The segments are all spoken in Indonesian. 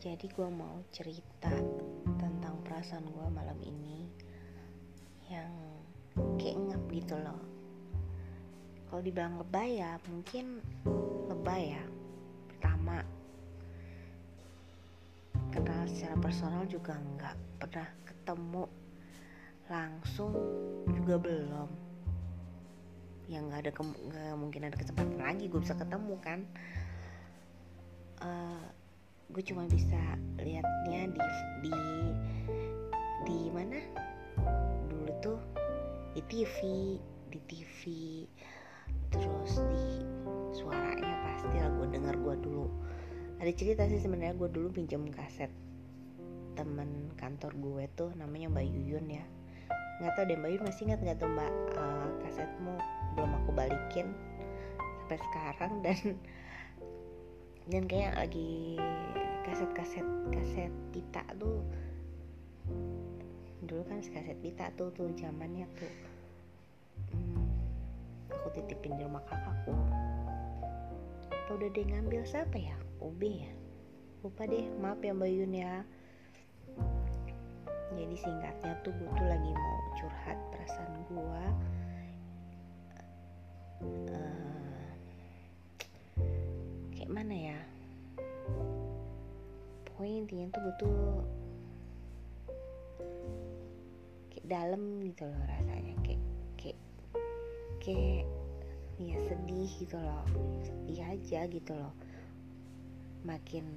jadi gue mau cerita tentang perasaan gue malam ini yang kayak ngap gitu loh. Kalau dibilang lebay ya mungkin lebay ya. Pertama kenal secara personal juga nggak pernah ketemu langsung juga belum. Yang nggak ada mungkin ada kesempatan lagi gue bisa ketemu kan. Uh, gue cuma bisa liatnya di di di mana? Dulu tuh di TV di TV terus di suaranya pasti lah gue denger gue dulu. Ada cerita sih sebenarnya gue dulu pinjam kaset temen kantor gue tuh namanya Mbak Yuyun ya. Nggak tahu deh Mbak Yuyun masih ingat nggak tuh Mbak uh, kasetmu? Belum aku balikin sampai sekarang dan dan kayak lagi kaset-kaset kaset pita tuh. Dulu kan kaset pita tuh tuh zamannya tuh. Hmm, aku titipin di rumah kakakku. Apa udah dia ngambil siapa ya? UB ya? Lupa deh maaf ya Mbak Yun ya. Jadi singkatnya tuh gue tuh lagi mau pokoknya intinya tuh butuh kayak dalam gitu loh rasanya kayak kayak kayak ya sedih gitu loh sedih aja gitu loh. Makin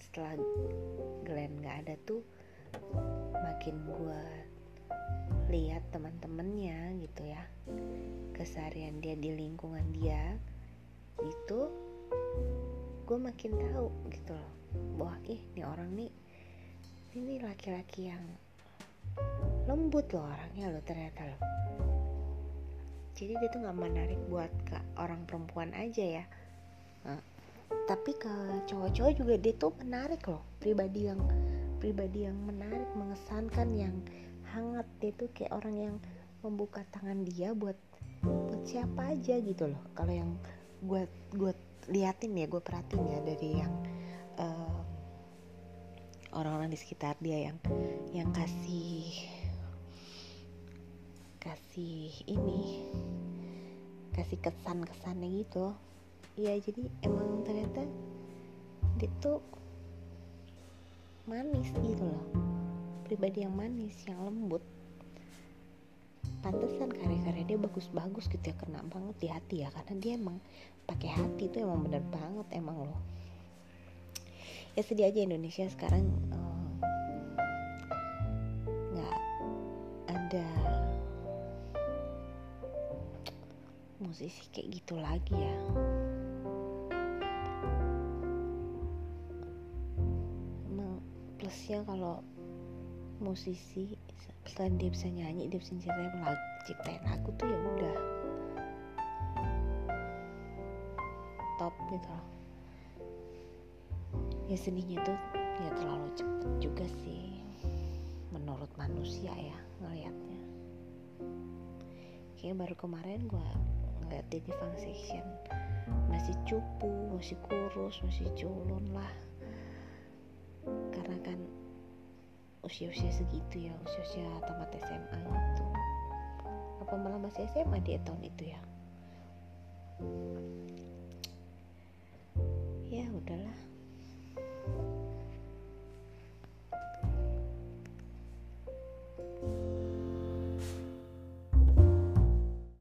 setelah Glenn nggak ada tuh makin gue lihat teman-temannya gitu ya keseharian dia di lingkungan dia itu gue makin tahu gitu loh. Bahwa ih ini orang nih ini laki-laki yang lembut loh orangnya loh ternyata loh. Jadi dia tuh nggak menarik buat ke orang perempuan aja ya. Nah, tapi ke cowok-cowok juga dia tuh menarik loh. Pribadi yang pribadi yang menarik mengesankan yang hangat. Dia tuh kayak orang yang membuka tangan dia buat buat siapa aja gitu loh. Kalau yang gue gue liatin ya gue perhatiin ya dari yang uh, orang-orang di sekitar dia yang yang kasih kasih ini kasih kesan-kesannya gitu. Ya jadi emang ternyata dia tuh manis gitu loh. Pribadi yang manis yang lembut pantesan karya-karya dia bagus-bagus gitu ya kena banget di hati ya karena dia emang pakai hati itu emang bener banget emang loh. Ya sedih aja Indonesia sekarang nggak uh, ada musisi kayak gitu lagi ya. Emang plusnya kalau musisi selain dia bisa nyanyi dia bisa ciptain lagu ciptain lagu tuh ya udah. Top gitu loh. Ya sedihnya tuh ya terlalu cepet juga sih menurut manusia ya ngelihatnya kayak baru kemarin gue ngeliat di Fang Section masih cupu masih kurus masih culun lah usia-usia segitu ya usia-usia tamat SMA gitu. Apa malah masih SMA di tahun itu ya? Ya udahlah.